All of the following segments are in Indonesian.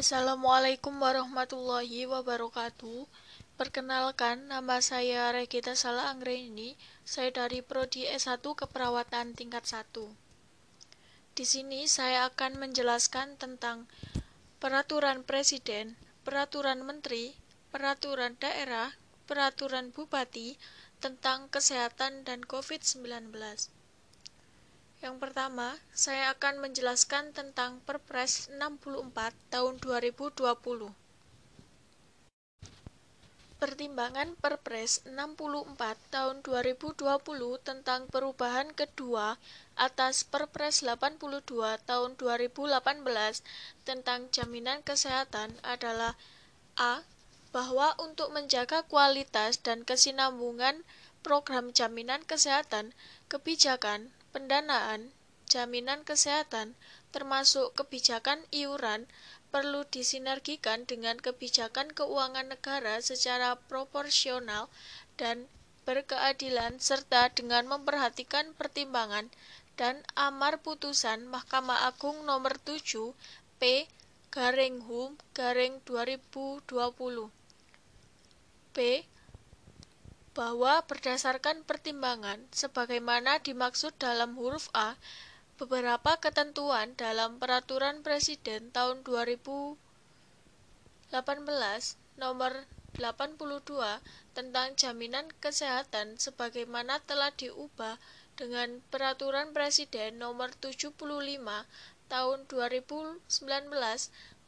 Assalamualaikum warahmatullahi wabarakatuh. Perkenalkan, nama saya Regita Sala Anggreni. Saya dari Prodi S1 Keperawatan tingkat 1. Di sini saya akan menjelaskan tentang peraturan presiden, peraturan menteri, peraturan daerah, peraturan bupati tentang kesehatan dan COVID-19. Yang pertama, saya akan menjelaskan tentang Perpres 64 tahun 2020. Pertimbangan Perpres 64 tahun 2020 tentang perubahan kedua atas Perpres 82 tahun 2018 tentang jaminan kesehatan adalah A. Bahwa untuk menjaga kualitas dan kesinambungan program jaminan kesehatan, kebijakan, pendanaan, jaminan kesehatan, termasuk kebijakan iuran, perlu disinergikan dengan kebijakan keuangan negara secara proporsional dan berkeadilan serta dengan memperhatikan pertimbangan dan amar putusan Mahkamah Agung nomor 7 P garing HUM garing 2020 B bahwa berdasarkan pertimbangan sebagaimana dimaksud dalam huruf A, beberapa ketentuan dalam Peraturan Presiden tahun 2018 nomor 82 tentang jaminan kesehatan sebagaimana telah diubah dengan Peraturan Presiden nomor 75 tahun 2019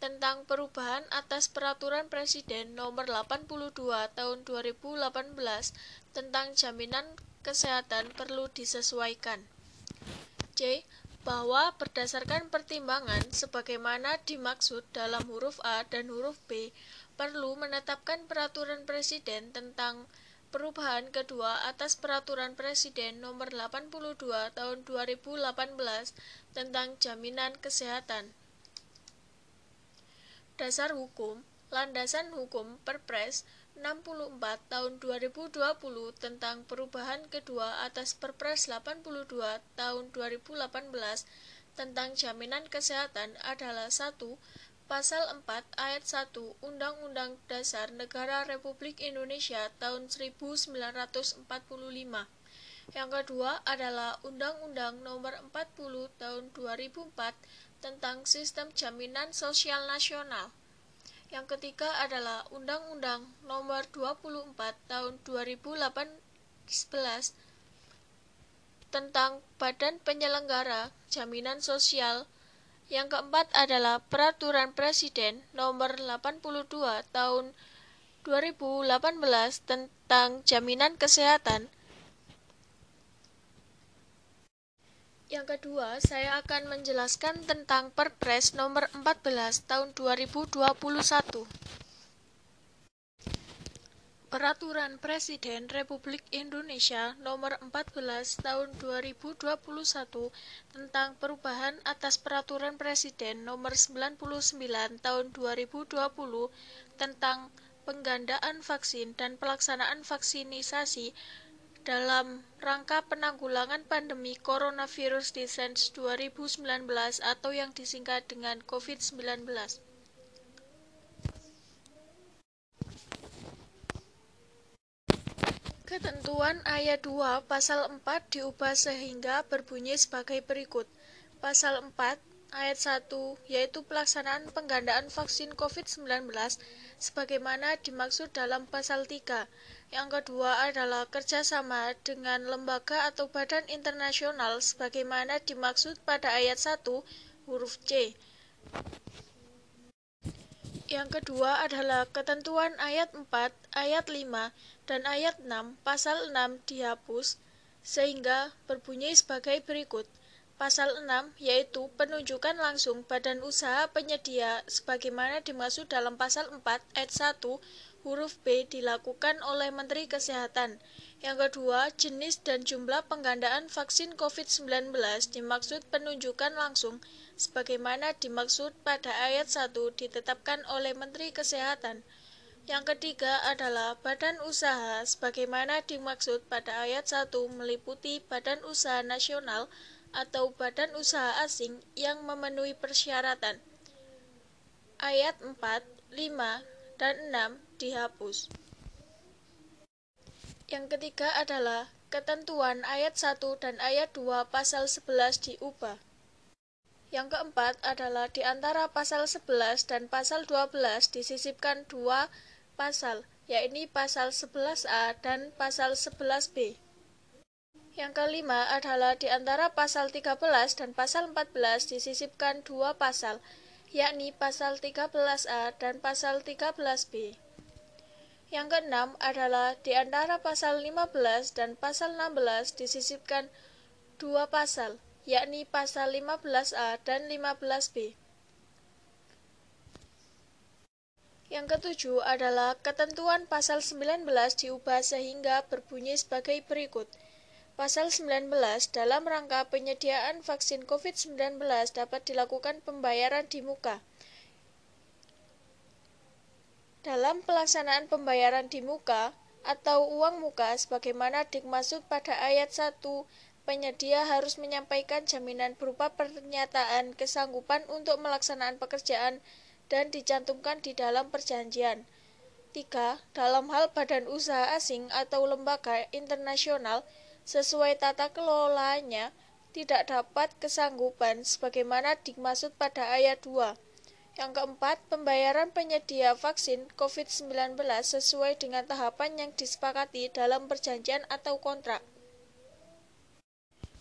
tentang perubahan atas Peraturan Presiden Nomor 82 Tahun 2018 tentang jaminan kesehatan perlu disesuaikan. C. Bahwa berdasarkan pertimbangan sebagaimana dimaksud dalam huruf A dan huruf B, perlu menetapkan Peraturan Presiden tentang perubahan kedua atas Peraturan Presiden Nomor 82 Tahun 2018 tentang jaminan kesehatan Dasar Hukum, Landasan Hukum Perpres 64 tahun 2020 tentang perubahan kedua atas Perpres 82 tahun 2018 tentang jaminan kesehatan adalah 1. Pasal 4 ayat 1 Undang-Undang Dasar Negara Republik Indonesia tahun 1945. Yang kedua adalah Undang-Undang Nomor 40 Tahun 2004 tentang Sistem Jaminan Sosial Nasional. Yang ketiga adalah Undang-Undang Nomor 24 Tahun 2018 tentang Badan Penyelenggara Jaminan Sosial. Yang keempat adalah Peraturan Presiden Nomor 82 Tahun 2018 tentang Jaminan Kesehatan Yang kedua, saya akan menjelaskan tentang Perpres nomor 14 tahun 2021. Peraturan Presiden Republik Indonesia Nomor 14 Tahun 2021 tentang perubahan atas Peraturan Presiden Nomor 99 Tahun 2020 tentang penggandaan vaksin dan pelaksanaan vaksinisasi dalam rangka penanggulangan pandemi coronavirus di SARS 2019 atau yang disingkat dengan COVID-19. Ketentuan ayat 2 pasal 4 diubah sehingga berbunyi sebagai berikut. Pasal 4 ayat 1 yaitu pelaksanaan penggandaan vaksin COVID-19 sebagaimana dimaksud dalam pasal 3 yang kedua adalah kerjasama dengan lembaga atau badan internasional sebagaimana dimaksud pada ayat 1 huruf C. Yang kedua adalah ketentuan ayat 4, ayat 5, dan ayat 6, pasal 6 dihapus, sehingga berbunyi sebagai berikut. Pasal 6 yaitu penunjukan langsung badan usaha penyedia sebagaimana dimaksud dalam pasal 4 ayat 1 huruf B dilakukan oleh Menteri Kesehatan. Yang kedua, jenis dan jumlah penggandaan vaksin COVID-19 dimaksud penunjukan langsung sebagaimana dimaksud pada ayat 1 ditetapkan oleh Menteri Kesehatan. Yang ketiga adalah badan usaha sebagaimana dimaksud pada ayat 1 meliputi badan usaha nasional atau badan usaha asing yang memenuhi persyaratan ayat 4, 5, dan 6 dihapus. Yang ketiga adalah ketentuan ayat 1 dan ayat 2 pasal 11 diubah. Yang keempat adalah di antara pasal 11 dan pasal 12 disisipkan dua pasal, yakni pasal 11A dan pasal 11B. Yang kelima adalah di antara pasal 13 dan pasal 14 disisipkan dua pasal, yakni pasal 13A dan pasal 13B. Yang keenam adalah di antara pasal 15 dan pasal 16 disisipkan dua pasal, yakni pasal 15A dan 15B. Yang ketujuh adalah ketentuan pasal 19 diubah sehingga berbunyi sebagai berikut. Pasal 19 dalam rangka penyediaan vaksin COVID-19 dapat dilakukan pembayaran di muka. Dalam pelaksanaan pembayaran di muka atau uang muka sebagaimana dimaksud pada ayat 1 penyedia harus menyampaikan jaminan berupa pernyataan kesanggupan untuk melaksanakan pekerjaan dan dicantumkan di dalam perjanjian. 3. Dalam hal badan usaha asing atau lembaga internasional sesuai tata kelolanya tidak dapat kesanggupan sebagaimana dimaksud pada ayat 2. Yang keempat, pembayaran penyedia vaksin COVID-19 sesuai dengan tahapan yang disepakati dalam perjanjian atau kontrak.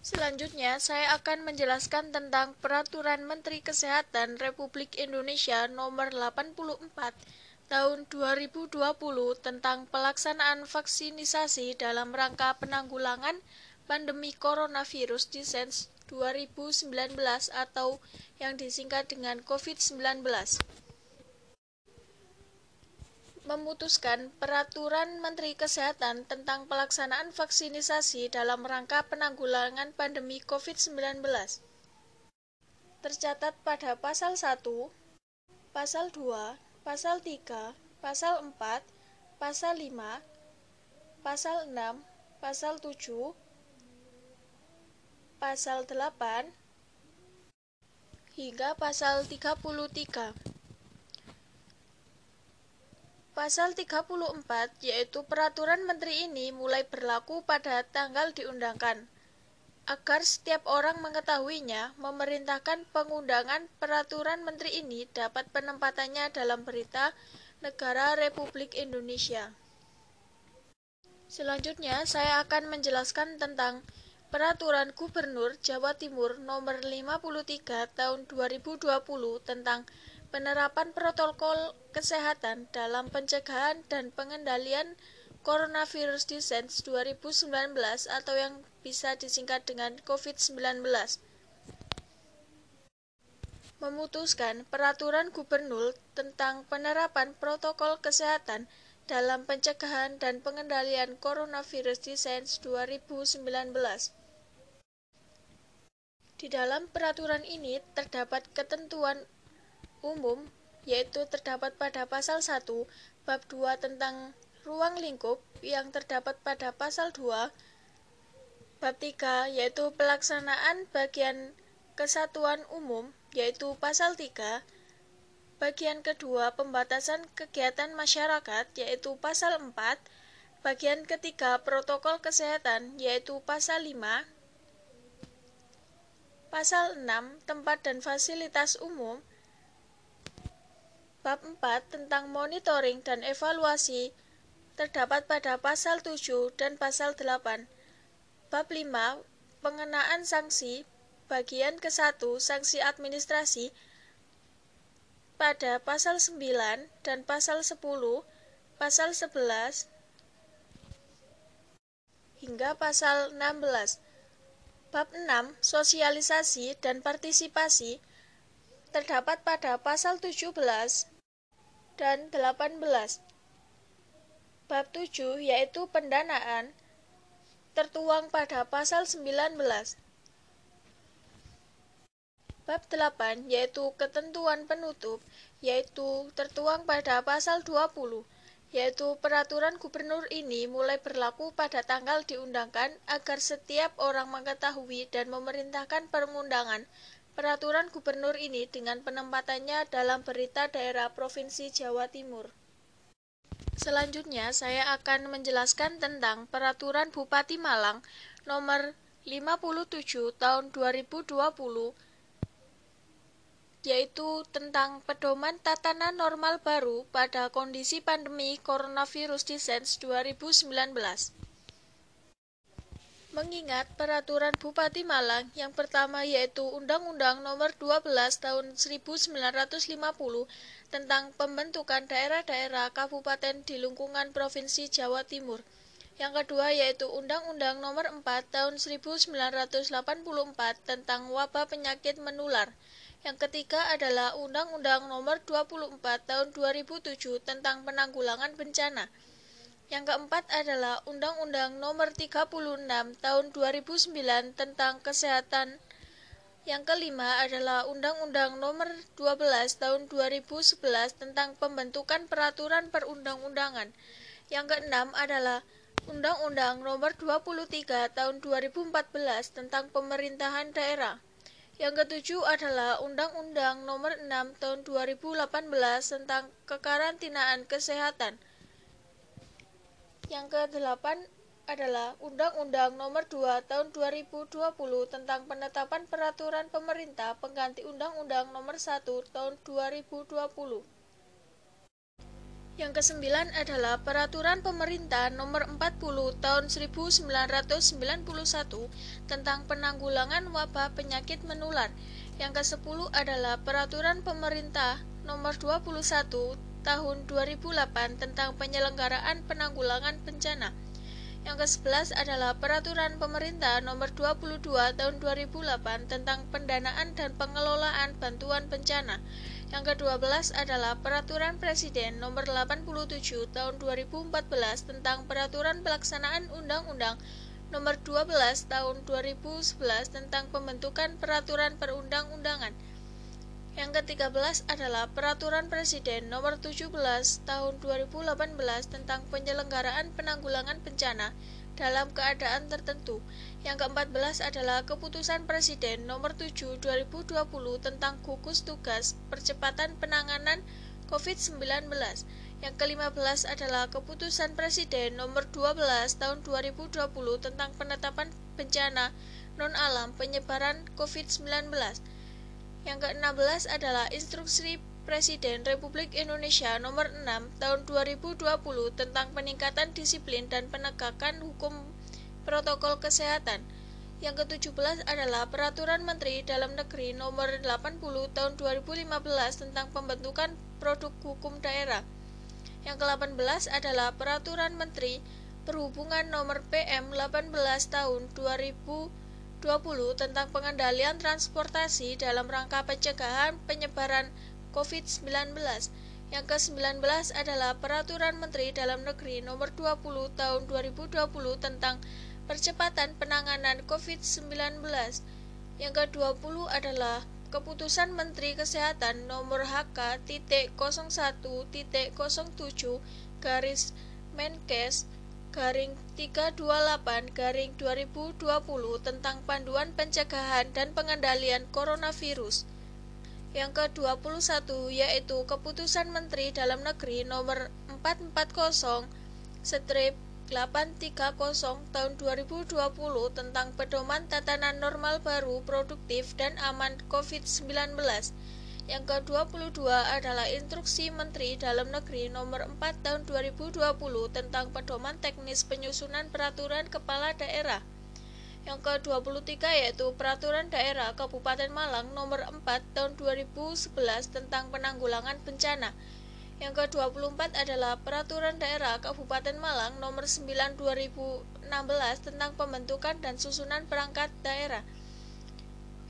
Selanjutnya, saya akan menjelaskan tentang Peraturan Menteri Kesehatan Republik Indonesia Nomor 84 Tahun 2020 tentang pelaksanaan vaksinisasi dalam rangka penanggulangan pandemi coronavirus Disease 2019 atau yang disingkat dengan COVID-19 memutuskan Peraturan Menteri Kesehatan tentang pelaksanaan vaksinisasi dalam rangka penanggulangan pandemi COVID-19. Tercatat pada pasal 1, pasal 2, pasal 3, pasal 4, pasal 5, pasal 6, pasal 7, pasal 8, hingga pasal 33. Pasal 34 yaitu peraturan menteri ini mulai berlaku pada tanggal diundangkan. Agar setiap orang mengetahuinya, memerintahkan pengundangan peraturan menteri ini dapat penempatannya dalam berita Negara Republik Indonesia. Selanjutnya, saya akan menjelaskan tentang Peraturan Gubernur Jawa Timur Nomor 53 Tahun 2020 tentang penerapan protokol kesehatan dalam pencegahan dan pengendalian coronavirus disease 2019 atau yang bisa disingkat dengan COVID-19 memutuskan peraturan gubernur tentang penerapan protokol kesehatan dalam pencegahan dan pengendalian coronavirus disease 2019. Di dalam peraturan ini terdapat ketentuan umum yaitu terdapat pada pasal 1 bab 2 tentang ruang lingkup yang terdapat pada pasal 2 bab 3 yaitu pelaksanaan bagian kesatuan umum yaitu pasal 3 bagian kedua pembatasan kegiatan masyarakat yaitu pasal 4 bagian ketiga protokol kesehatan yaitu pasal 5 pasal 6 tempat dan fasilitas umum. Bab 4 tentang monitoring dan evaluasi terdapat pada pasal 7 dan pasal 8. Bab 5 pengenaan sanksi bagian ke-1 sanksi administrasi pada pasal 9 dan pasal 10, pasal 11 hingga pasal 16. Bab 6 sosialisasi dan partisipasi terdapat pada pasal 17 dan 18. Bab 7 yaitu pendanaan tertuang pada pasal 19. Bab 8 yaitu ketentuan penutup yaitu tertuang pada pasal 20 yaitu peraturan gubernur ini mulai berlaku pada tanggal diundangkan agar setiap orang mengetahui dan memerintahkan pengundangan peraturan gubernur ini dengan penempatannya dalam berita daerah Provinsi Jawa Timur. Selanjutnya, saya akan menjelaskan tentang Peraturan Bupati Malang nomor 57 tahun 2020 yaitu tentang pedoman tatanan normal baru pada kondisi pandemi coronavirus Disease 2019. Mengingat peraturan Bupati Malang yang pertama yaitu Undang-Undang Nomor 12 Tahun 1950 tentang pembentukan daerah-daerah kabupaten di lingkungan Provinsi Jawa Timur. Yang kedua yaitu Undang-Undang Nomor 4 Tahun 1984 tentang wabah penyakit menular. Yang ketiga adalah Undang-Undang Nomor 24 Tahun 2007 tentang penanggulangan bencana. Yang keempat adalah Undang-Undang Nomor 36 Tahun 2009 tentang Kesehatan. Yang kelima adalah Undang-Undang Nomor 12 Tahun 2011 tentang Pembentukan Peraturan Perundang-undangan. Yang keenam adalah Undang-Undang Nomor 23 Tahun 2014 tentang Pemerintahan Daerah. Yang ketujuh adalah Undang-Undang Nomor 6 Tahun 2018 tentang Kekarantinaan Kesehatan. Yang ke-8 adalah Undang-Undang Nomor 2 Tahun 2020 tentang penetapan peraturan pemerintah pengganti Undang-Undang Nomor 1 Tahun 2020. Yang kesembilan adalah Peraturan Pemerintah Nomor 40 Tahun 1991 tentang penanggulangan wabah penyakit menular. Yang kesepuluh adalah Peraturan Pemerintah Nomor 21 tahun 2008 tentang penyelenggaraan penanggulangan bencana. Yang ke-11 adalah Peraturan Pemerintah Nomor 22 Tahun 2008 tentang pendanaan dan pengelolaan bantuan bencana. Yang ke-12 adalah Peraturan Presiden Nomor 87 Tahun 2014 tentang Peraturan Pelaksanaan Undang-Undang Nomor 12 Tahun 2011 tentang pembentukan peraturan perundang-undangan. Yang ke-13 adalah Peraturan Presiden Nomor 17 Tahun 2018 tentang penyelenggaraan penanggulangan bencana dalam keadaan tertentu. Yang ke-14 adalah Keputusan Presiden Nomor 7 2020 tentang gugus tugas percepatan penanganan COVID-19. Yang ke-15 adalah Keputusan Presiden Nomor 12 Tahun 2020 tentang penetapan bencana non-alam penyebaran COVID-19. Yang ke-16 adalah Instruksi Presiden Republik Indonesia Nomor 6 Tahun 2020 tentang peningkatan disiplin dan penegakan hukum protokol kesehatan. Yang ke-17 adalah Peraturan Menteri Dalam Negeri Nomor 80 Tahun 2015 tentang pembentukan produk hukum daerah. Yang ke-18 adalah Peraturan Menteri Perhubungan Nomor PM 18 Tahun 2000 20 tentang pengendalian transportasi dalam rangka pencegahan penyebaran COVID-19. Yang ke-19 adalah Peraturan Menteri Dalam Negeri Nomor 20 Tahun 2020 tentang percepatan penanganan COVID-19. Yang ke-20 adalah Keputusan Menteri Kesehatan Nomor HK.01.07 garis Menkes garing 328 garing 2020 tentang panduan pencegahan dan pengendalian coronavirus. Yang ke-21 yaitu Keputusan Menteri Dalam Negeri nomor 440 strip 830 tahun 2020 tentang pedoman tatanan normal baru produktif dan aman COVID-19 yang ke-22 adalah Instruksi Menteri Dalam Negeri Nomor 4 Tahun 2020 tentang pedoman teknis penyusunan peraturan kepala daerah. Yang ke-23 yaitu Peraturan Daerah Kabupaten Malang Nomor 4 Tahun 2011 tentang penanggulangan bencana. Yang ke-24 adalah Peraturan Daerah Kabupaten Malang Nomor 9 2016 tentang pembentukan dan susunan perangkat daerah.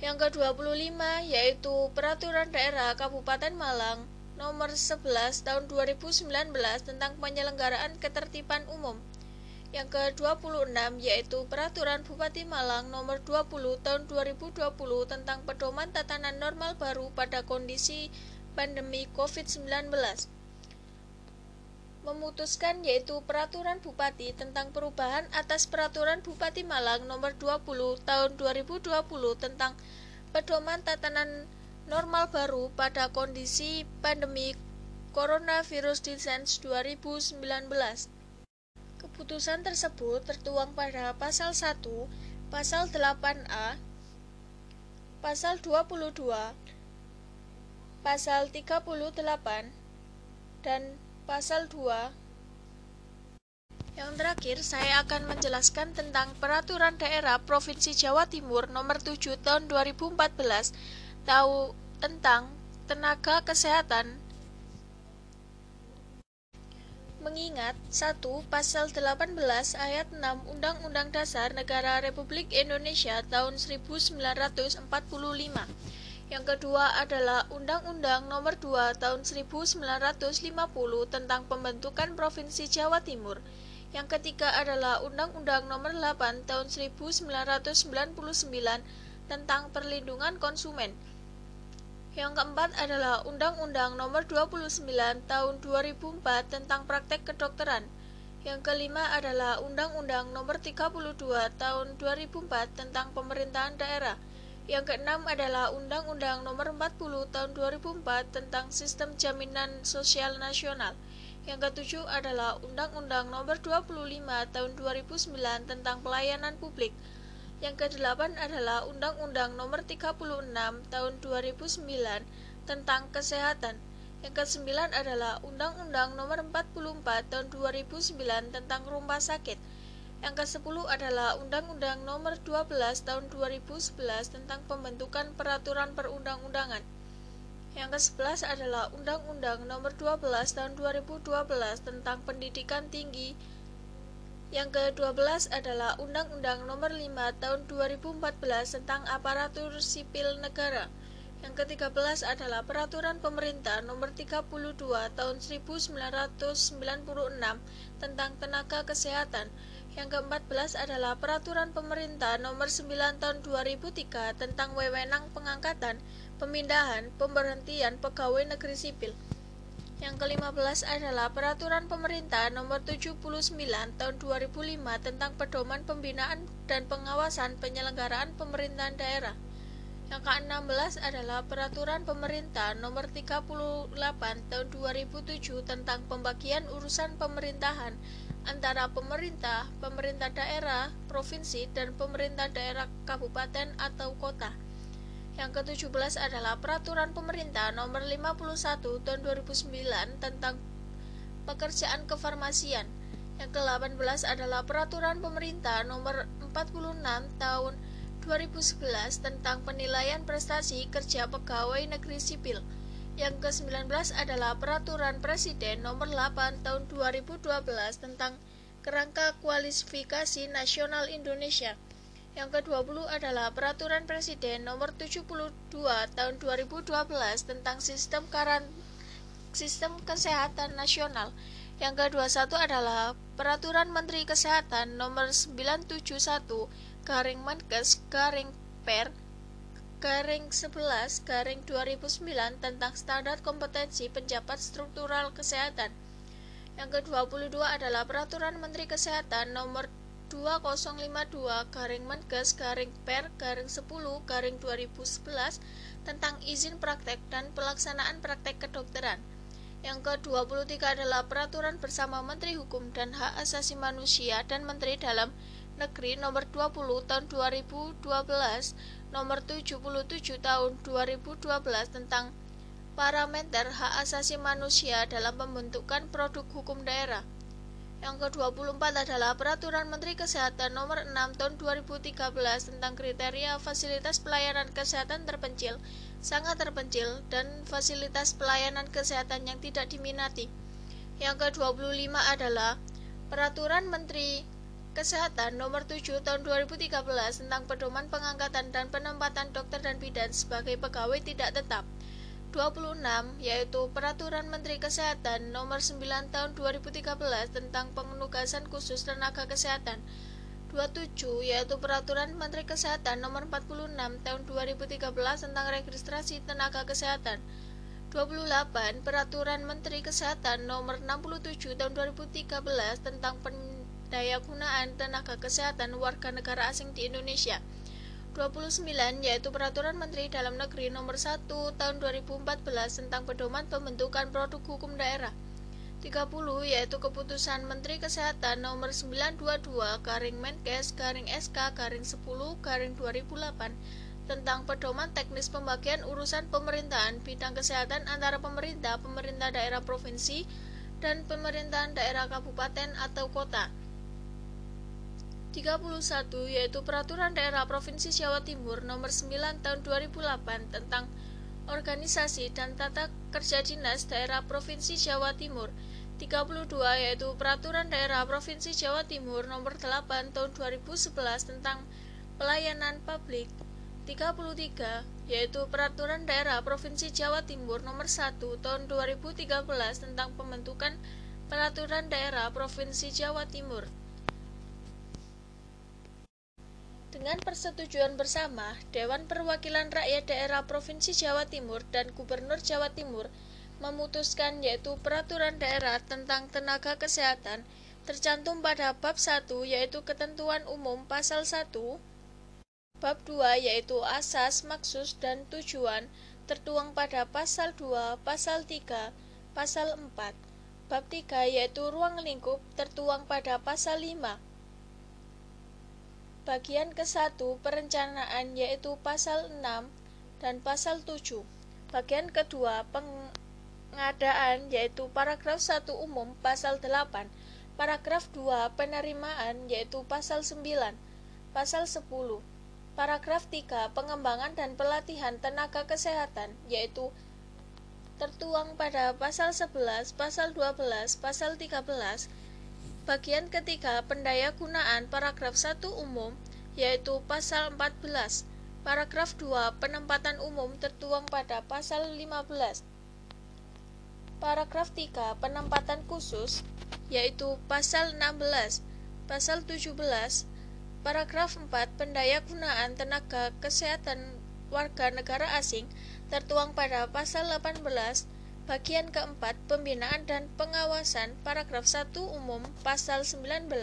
Yang ke-25 yaitu Peraturan Daerah Kabupaten Malang Nomor 11 Tahun 2019 tentang penyelenggaraan ketertiban umum. Yang ke-26 yaitu Peraturan Bupati Malang Nomor 20 Tahun 2020 tentang pedoman tatanan normal baru pada kondisi pandemi COVID-19 memutuskan yaitu Peraturan Bupati tentang perubahan atas Peraturan Bupati Malang Nomor 20 Tahun 2020 tentang pedoman tatanan normal baru pada kondisi pandemi Coronavirus Disease 2019. Keputusan tersebut tertuang pada pasal 1, pasal 8A, pasal 22, pasal 38, dan pasal 2 yang terakhir, saya akan menjelaskan tentang Peraturan Daerah Provinsi Jawa Timur Nomor 7 Tahun 2014 tahu tentang tenaga kesehatan mengingat 1. Pasal 18 ayat 6 Undang-Undang Dasar Negara Republik Indonesia tahun 1945 yang kedua adalah Undang-Undang Nomor 2 Tahun 1950 tentang Pembentukan Provinsi Jawa Timur yang ketiga adalah Undang-Undang Nomor 8 Tahun 1999 tentang Perlindungan Konsumen. Yang keempat adalah Undang-Undang Nomor 29 Tahun 2004 tentang Praktek Kedokteran. Yang kelima adalah Undang-Undang Nomor 32 Tahun 2004 tentang Pemerintahan Daerah. Yang keenam adalah Undang-Undang Nomor 40 Tahun 2004 tentang Sistem Jaminan Sosial Nasional. Yang ketujuh adalah Undang-Undang Nomor 25 Tahun 2009 tentang Pelayanan Publik. Yang kedelapan adalah Undang-Undang Nomor 36 Tahun 2009 tentang Kesehatan. Yang kesembilan adalah Undang-Undang Nomor 44 Tahun 2009 tentang Rumah Sakit. Yang ke-10 adalah Undang-Undang Nomor 12 Tahun 2011 tentang Pembentukan Peraturan Perundang-undangan. Yang ke-11 adalah Undang-Undang Nomor 12 Tahun 2012 tentang Pendidikan Tinggi. Yang ke-12 adalah Undang-Undang Nomor 5 Tahun 2014 tentang Aparatur Sipil Negara. Yang ke-13 adalah Peraturan Pemerintah Nomor 32 Tahun 1996 tentang Tenaga Kesehatan. Yang ke-14 adalah Peraturan Pemerintah Nomor 9 Tahun 2003 tentang Wewenang Pengangkatan pemindahan, pemberhentian pegawai negeri sipil. Yang ke-15 adalah Peraturan Pemerintah Nomor 79 Tahun 2005 tentang Pedoman Pembinaan dan Pengawasan Penyelenggaraan Pemerintahan Daerah. Yang ke-16 adalah Peraturan Pemerintah Nomor 38 Tahun 2007 tentang Pembagian Urusan Pemerintahan antara pemerintah, pemerintah daerah, provinsi, dan pemerintah daerah kabupaten atau kota. Yang ke-17 adalah Peraturan Pemerintah Nomor 51 Tahun 2009 tentang Pekerjaan Kefarmasian. Yang ke-18 adalah Peraturan Pemerintah Nomor 46 Tahun 2011 tentang penilaian prestasi kerja pegawai negeri sipil. Yang ke-19 adalah Peraturan Presiden Nomor 8 Tahun 2012 tentang Kerangka Kualifikasi Nasional Indonesia. Yang ke-20 adalah Peraturan Presiden Nomor 72 Tahun 2012 tentang Sistem Karan Sistem Kesehatan Nasional. Yang ke-21 adalah Peraturan Menteri Kesehatan Nomor 971 Garing Menkes Garing Per Garing 11 Garing 2009 tentang standar kompetensi penjabat struktural kesehatan. Yang ke-22 adalah Peraturan Menteri Kesehatan Nomor 2052 garing Menkes garing Per garing 10 garing 2011 tentang izin praktek dan pelaksanaan praktek kedokteran. Yang ke-23 adalah Peraturan Bersama Menteri Hukum dan Hak Asasi Manusia dan Menteri Dalam Nomor 20 Tahun 2012 Nomor 77 Tahun 2012 tentang parameter hak asasi manusia dalam pembentukan produk hukum daerah. Yang ke-24 adalah Peraturan Menteri Kesehatan Nomor 6 Tahun 2013 tentang kriteria fasilitas pelayanan kesehatan terpencil, sangat terpencil, dan fasilitas pelayanan kesehatan yang tidak diminati. Yang ke-25 adalah Peraturan Menteri Kesehatan Nomor 7 Tahun 2013 tentang pedoman pengangkatan dan penempatan dokter dan bidan sebagai pegawai tidak tetap. 26 yaitu Peraturan Menteri Kesehatan Nomor 9 Tahun 2013 tentang penugasan khusus tenaga kesehatan 27 yaitu Peraturan Menteri Kesehatan Nomor 46 Tahun 2013 tentang registrasi tenaga kesehatan 28 Peraturan Menteri Kesehatan Nomor 67 Tahun 2013 tentang pendayagunaan tenaga kesehatan warga negara asing di Indonesia 29 yaitu Peraturan Menteri Dalam Negeri Nomor 1 Tahun 2014 tentang pedoman pembentukan produk hukum daerah. 30 yaitu Keputusan Menteri Kesehatan Nomor 922 Garing Menkes Garing SK Garing 10 Garing 2008 tentang pedoman teknis pembagian urusan pemerintahan bidang kesehatan antara pemerintah, pemerintah daerah provinsi, dan pemerintahan daerah kabupaten atau kota. 31 yaitu Peraturan Daerah Provinsi Jawa Timur Nomor 9 Tahun 2008 tentang organisasi dan tata kerja dinas daerah Provinsi Jawa Timur. 32 yaitu Peraturan Daerah Provinsi Jawa Timur Nomor 8 Tahun 2011 tentang pelayanan publik. 33 yaitu Peraturan Daerah Provinsi Jawa Timur Nomor 1 Tahun 2013 tentang pembentukan Peraturan Daerah Provinsi Jawa Timur Dengan persetujuan bersama, Dewan Perwakilan Rakyat Daerah Provinsi Jawa Timur dan Gubernur Jawa Timur memutuskan yaitu peraturan daerah tentang tenaga kesehatan tercantum pada bab 1 yaitu ketentuan umum pasal 1 bab 2 yaitu asas, maksus dan tujuan tertuang pada pasal 2, pasal 3, pasal 4. Bab 3 yaitu ruang lingkup tertuang pada pasal 5 Bagian ke-1 perencanaan yaitu pasal 6 dan pasal 7. Bagian kedua pengadaan yaitu paragraf 1 umum pasal 8. Paragraf 2 penerimaan yaitu pasal 9. Pasal 10. Paragraf 3 pengembangan dan pelatihan tenaga kesehatan yaitu tertuang pada pasal 11, pasal 12, pasal 13 Bagian ketiga pendaya gunaan paragraf 1 umum yaitu pasal 14. Paragraf 2 penempatan umum tertuang pada pasal 15. Paragraf 3 penempatan khusus yaitu pasal 16. Pasal 17. Paragraf 4 pendaya gunaan tenaga kesehatan warga negara asing tertuang pada pasal 18 Bagian keempat, pembinaan dan pengawasan, paragraf 1 umum, pasal 19,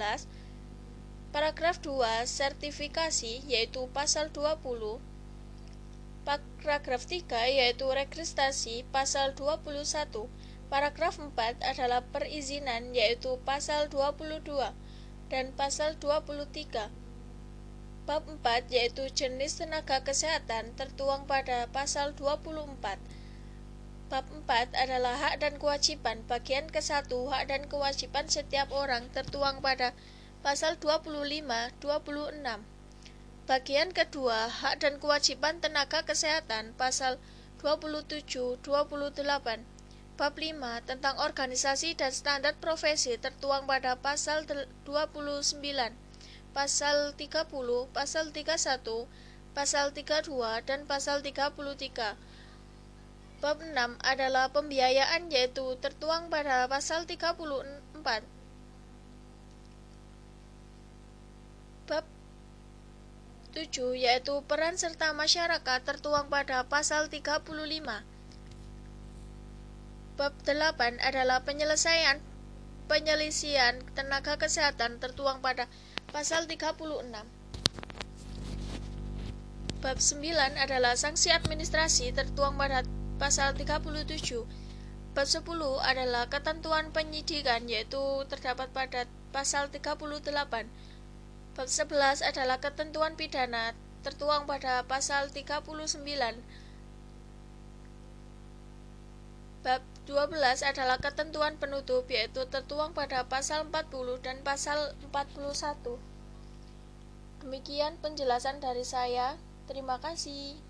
paragraf 2, sertifikasi, yaitu pasal 20, paragraf 3, yaitu registrasi, pasal 21, paragraf 4 adalah perizinan, yaitu pasal 22, dan pasal 23, Bab 4 yaitu jenis tenaga kesehatan tertuang pada pasal 24 Bab 4 adalah hak dan kewajiban. Bagian ke-1 hak dan kewajiban setiap orang tertuang pada pasal 25, 26. Bagian kedua, hak dan kewajiban tenaga kesehatan pasal 27, 28. Bab 5 tentang organisasi dan standar profesi tertuang pada pasal 29, pasal 30, pasal 31, pasal 32, dan pasal 33 Bab 6 adalah pembiayaan yaitu tertuang pada pasal 34. Bab 7 yaitu peran serta masyarakat tertuang pada pasal 35. Bab 8 adalah penyelesaian penyelisian tenaga kesehatan tertuang pada pasal 36. Bab 9 adalah sanksi administrasi tertuang pada Pasal 37 Bab 10 adalah ketentuan penyidikan yaitu terdapat pada pasal 38. Bab 11 adalah ketentuan pidana tertuang pada pasal 39. Bab 12 adalah ketentuan penutup yaitu tertuang pada pasal 40 dan pasal 41. Demikian penjelasan dari saya. Terima kasih.